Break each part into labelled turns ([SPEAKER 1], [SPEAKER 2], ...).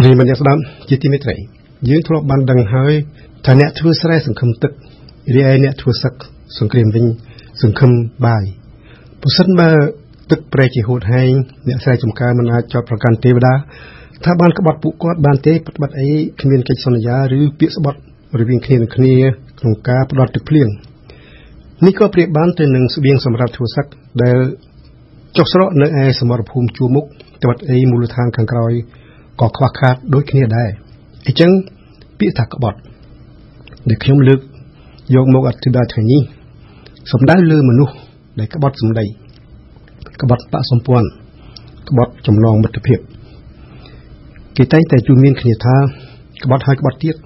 [SPEAKER 1] ប្រិយមិត្តអ្នកស្ដាប់ជាទីមេត្រីយើងធ្លាប់បានដឹងហើយថាអ្នកធ្វើស្រែសង្ឃឹមទឹករីឯអ្នកធ្វើសឹកសង្គ្រាមវិញសង្ឃឹមបាយប្រសិនបើទឹកប្រែជាហួតហែងអ្នកស្រែចម្ការមិនអាចចោទប្រកាន់ទេវតាថាបានក្បត់ពួកគាត់បានទេប្រតិបត្តិអីគ្មានកិច្ចសន្យាឬពាក្យស្បត់រវាងគ្នានឹងគ្នាក្នុងការផ្ដល់ទឹកភ្លៀងនេះក៏ប្រៀបបានទៅនឹងស្បៀងសម្រាប់ធ្វើសឹកដែលចុះស្រកនៅឯសមរភូមិជួរមុខត្បិតអីមូលដ្ឋានខាងក្រោយ ក៏ខ្វះខាតដូចគ្នាដែរអញ្ចឹងពាក្យថាក្បត់ដែលខ្ញុំលើកយកមកអធិប្បាយថ្ងៃនេះសំដៅលើមនុស្សដែលក្បត់សម្ដីក្បត់បកសម្ព័ន្ធក្បត់ចំណងមិត្តភាពគេតែងតែជួបមានគ្នាថាក្បត់ហើយក្បត់ទៀត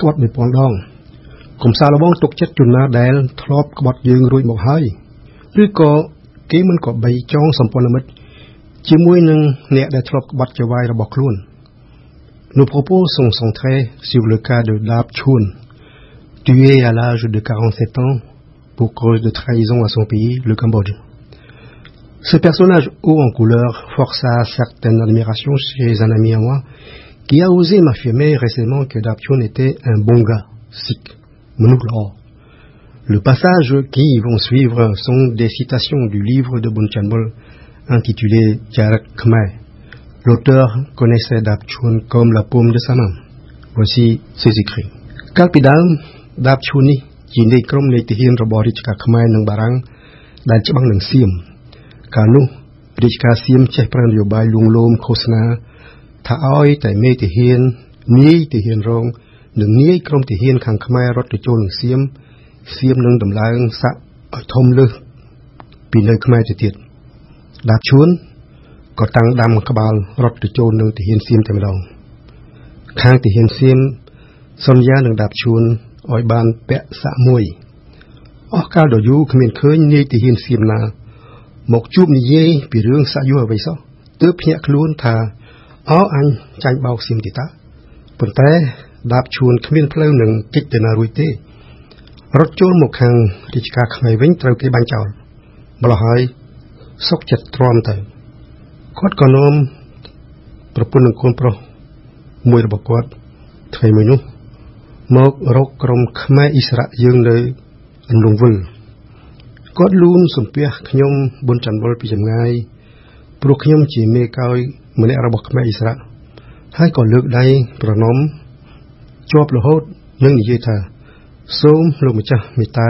[SPEAKER 1] ក្បត់1000ដងកុំសាឡបងទុកចិត្តជនណាដែល ធ្លាប់ក្បត់យើងរួចមកហើយឬក៏គេមិនក៏បីចងសម្ព័ន្ធមិត្ត ជាមួយនឹងអ្នកដែលធ្លាប់ក្បត់ចវាយរបស់ខ្លួន Nos propos sont centrés sur le cas de Dab Chun, tué à l'âge de 47 ans pour cause de trahison à son pays, le Cambodge. Ce personnage haut en couleur força certaine admiration chez un ami à moi qui a osé m'affirmer récemment que Dab Chun était un bon gars, sikh, Le passage qui vont suivre sont des citations du livre de Bunchanbol intitulé Jarak Khmer. L'auteur connaissait Dapchun comme la paume de sa main. Voici ses écrits. កាលពីដើមដាបឈូនេះជានៃក្រុមនៃទាហានរបស់រាជការខ្មែរនិងបារាំងដែលច្បាំងនឹងសៀមកាលនោះរាជការសៀមចេះប្រើនយោបាយលួងលោមឃោសនាថាឲ្យតែមេទាហាននាយទាហានរងនិងនាយក្រុមទាហានខាងខ្មែររត់ទៅចូលនឹងសៀមសៀមនឹងដំឡើងសាក់ឲ្យធំលើសពីនៅខ្មែរទៅទៀត ដាបឈួនក៏តាំងដាំក្បាលរត់ទៅចូលនឹងទាហានសៀមតែម្ដងខាងទាហានសៀមសន្យានឹងដាបឈួនឲ្យបានពាក់សាក់មួយអស់កាលដ៏យូរគ្មានឃើញនាយទាហានសៀមណា មកជួបនិយាយពីរឿងសាក់យូរអ្វីសោះទើបភ្ញាក់ខ្លួនថាអោអញចាញ់បោកសៀមទីតាប៉ុន្តែដាបឈួនគ្មានផ្លូវនឹងគេចទៅណារួចទេរត់ចូលមកខាងរាជការខ្មែរវិញត្រូវគេបាញ់ចោលម្ល៉េះហើយ សុកចិត្តទ្រាំទៅគាត់ក៏នាំប្រពន្ធនិងកូនប្រុសមួយរបស់គាត់ថ្ងៃមួយនោះមករកក្រុមខ្មែរអ៊ីស្រាអែលយើងនៅអន្លង់វិលគាត់លូនសំពះខ្ញុំប៊ុនច័ន្ទវលពីចម្ងាយព្រោះខ្ញុំជាមេកោយម្នាក់របស់ខ្មែរអ៊ីស្រាអែលហើយក៏លើកដៃប្រណម្យជាប់រហូតនឹងនិយាយថា សូមលោកម្ចាស់មេត្តា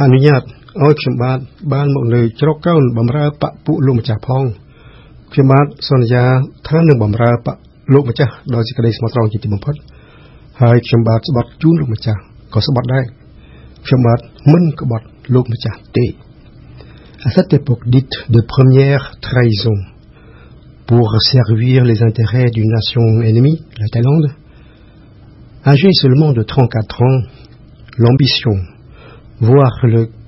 [SPEAKER 1] អនុញ្ញាត ឲ្យខ្ញុំបាទបានមកនៅជ្រកកោនបំរើបពុលោកម្ចាស់ផងខ្ញុំបាទសន្យាថានឹងបំរើបលោកម្ចាស់ដោយសេចក្តីស្មោះត្រង់ជាទីបំផុតហើយខ្ញុំបាទស្បត់ជូនលោកម្ចាស់ក៏ស្បត់ដែរខ្ញុំបាទមិនក្បត់លោកម្ចាស់ទេ À cette époque dite de première trahison pour servir les intérêts d'une nation ennemie, la Thaïlande, âgé seulement de 34 ans, l'ambition, voire le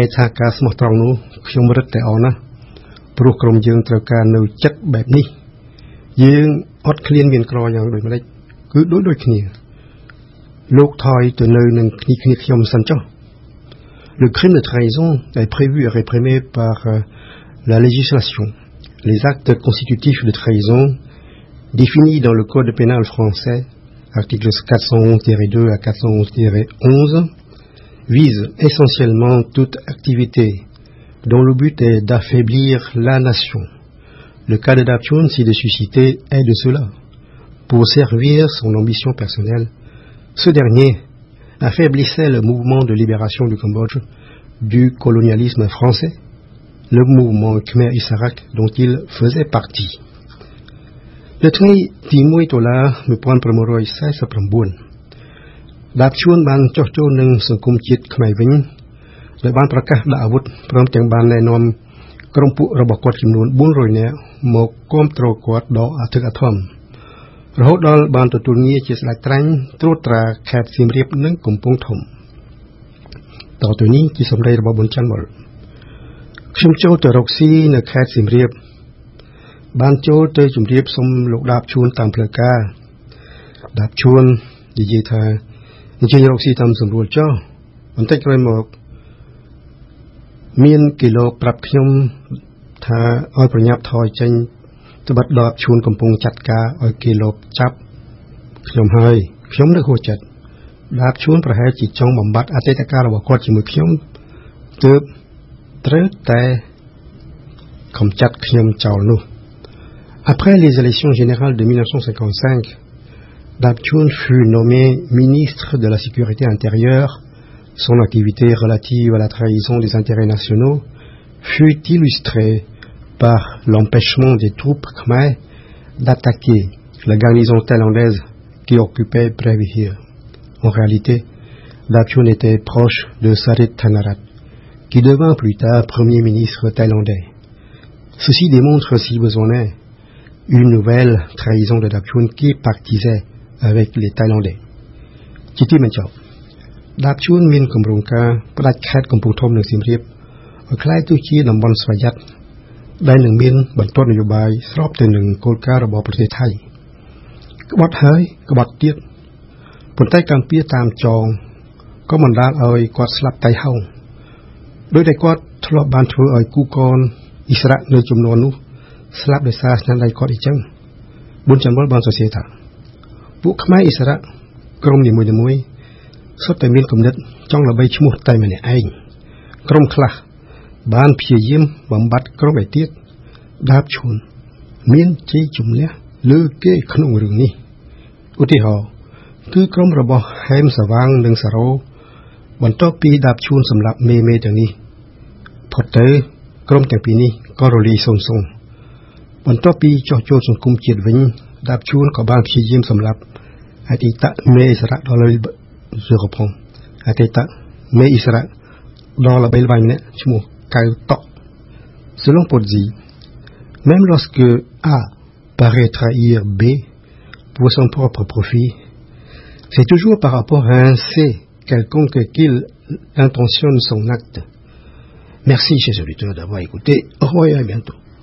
[SPEAKER 1] ឯថាការស្មោះត្រង់នោះខ្ញុំរឹតតែអរណាស់ព្រោះក្រុមយើងត្រូវការនៅចិត្តបែបនេះយើងអត់ឃ្លានមានក្រយ៉ាងដូចម្ដេចគឺដូចដូចគ្នាលោកថយទៅនៅនឹងគ្នាគ្នាខ្ញុំសិនចុះ Le crime de trahison est prévu et réprimé par la législation. Les actes constitutifs de trahison définis dans le Code pénal français, articles 411-2 à 411-11, vise essentiellement toute activité dont le but est d'affaiblir la nation. Le cas de Dapchon, si de susciter, est de cela. Pour servir son ambition personnelle, ce dernier affaiblissait le mouvement de libération du Cambodge du colonialisme français, le mouvement Khmer Issarak dont il faisait partie. Le trait Timui Tola me prend Promoroi 16 ដាបជួនបានចោះចូលនឹងសង្គមជាតិខ្មែរវិញដោយបានប្រកាសដាក់អាវុធព្រមទាំងបានណែនាំក្រុមពួករបស់គាត់ចំនួន400នាក់មកគាំទ្រគាត់ដ៏អធិកអធមររហូតដល់បានទទួលងារជាស្ដេចត្រាញ់ត្រួតត្រាខេត្តសៀមរាបនិងកំពង់ធំតទៅនេះជាសម្ដីរបស់ប៊ុនច័ន្ទមុលខ្ញុំចូលទៅរកស៊ីនៅខេត្តសៀមរាប បានចូលទៅជម្រាបសុំលោកដាបជួនតាមផ្លូវការដាបជួននិយាយថា អញ្ជើញរកស៊ីតាមសម្រួលចុះបន្តិចក្រោយមកមានគីឡូប្រាប់ខ្ញុំថាឲ្យប្រញាប់ថយចេញត្បិតដបឈួនកំពុងចាត់ការឲ្យគេលបចាប់ខ្ញុំហើយខ្ញុំនឹកហួចចិត្តដាបឈួនប្រហែលជាចង់បំបត្តិអតីតកាលរបស់គាត់ជាមួយខ្ញុំទើបត្រូវតែកំចាត់ខ្ញុំចោលនោះ Après les élections générales de 1955, Dabchoun fut nommé ministre de la Sécurité intérieure. Son activité relative à la trahison des intérêts nationaux fut illustrée par l'empêchement des troupes khmer d'attaquer la garnison thaïlandaise qui occupait Brevihir. En réalité, Dapchun était proche de Sarit Thanarat, qui devint plus tard premier ministre thaïlandais. Ceci démontre, si besoin est, une nouvelle trahison de Dapchun qui partisait avec les Thaïlandais ជាទីបញ្ចប់ដាបជួនមានគម្រោងការផ្ដាច់ខេត្តកំពង់ធំនៅសៀមរាបឲ្យក្លាយទៅជាតំបន់ស្វយ័តដែលនឹងមានបន្ទាត់នយោបាយស្របទៅនឹងគោលការណ៍របស់ប្រទេសថៃក្បត់ហើយក្បត់ទៀតប៉ុន្តែកម្ពុជាតាមចងក៏បណ្ដាលឲ្យគាត់ស្លាប់តៃហោងដោយតែគាត់ធ្លាប់បានធ្វើឲ្យគូកនអ៊ីស្រាអែលនៅចំនួននោះស្លាប់ដោយសារស្នាដៃគាត់អីចឹងប៊ុនច័ន្ទវលបានសរសេរថា ពួកខ្មែរអ៊ីស្រាអែលក្រុមនីមួយៗសុទ្ធតែមានគំនិតចង់ល្បីឈ្មោះតែម្នាក់ឯងក្រុមខ្លះបានព្យាយាមបំបត្តិក្រុមឯទៀតដាបឈួនមានជ័យជំនះលើគេក្នុងរឿងនេះឧទាហរណ៍គឺក្រុមរបស់ហែមសវាងនិងសារ៉ូបន្ទាប់ពីដាបឈួនសម្រាប់មេមេទាំងនេះផុតទៅក្រុមទាំងពីរនេះក៏រលាយសូន្យសូន្យបន្ទាប់ពីចោះចូលសង្គមជាតិវិញ ដាបឈួនក៏បានព្យាយាមសម្រាប់អតីតមេអិសរៈដល់លើជាកផងអតីតមេអិសរៈដល់ល្បីល្បាញម្នាក់ឈ្មោះកៅតក់ Selon Pozzi, même lorsque A paraît trahir B pour son propre profit, c'est toujours par rapport à un C quelconque qu'il intentionne son acte. Merci, chers auditeurs, d'avoir écouté. Au revoir et à bientôt.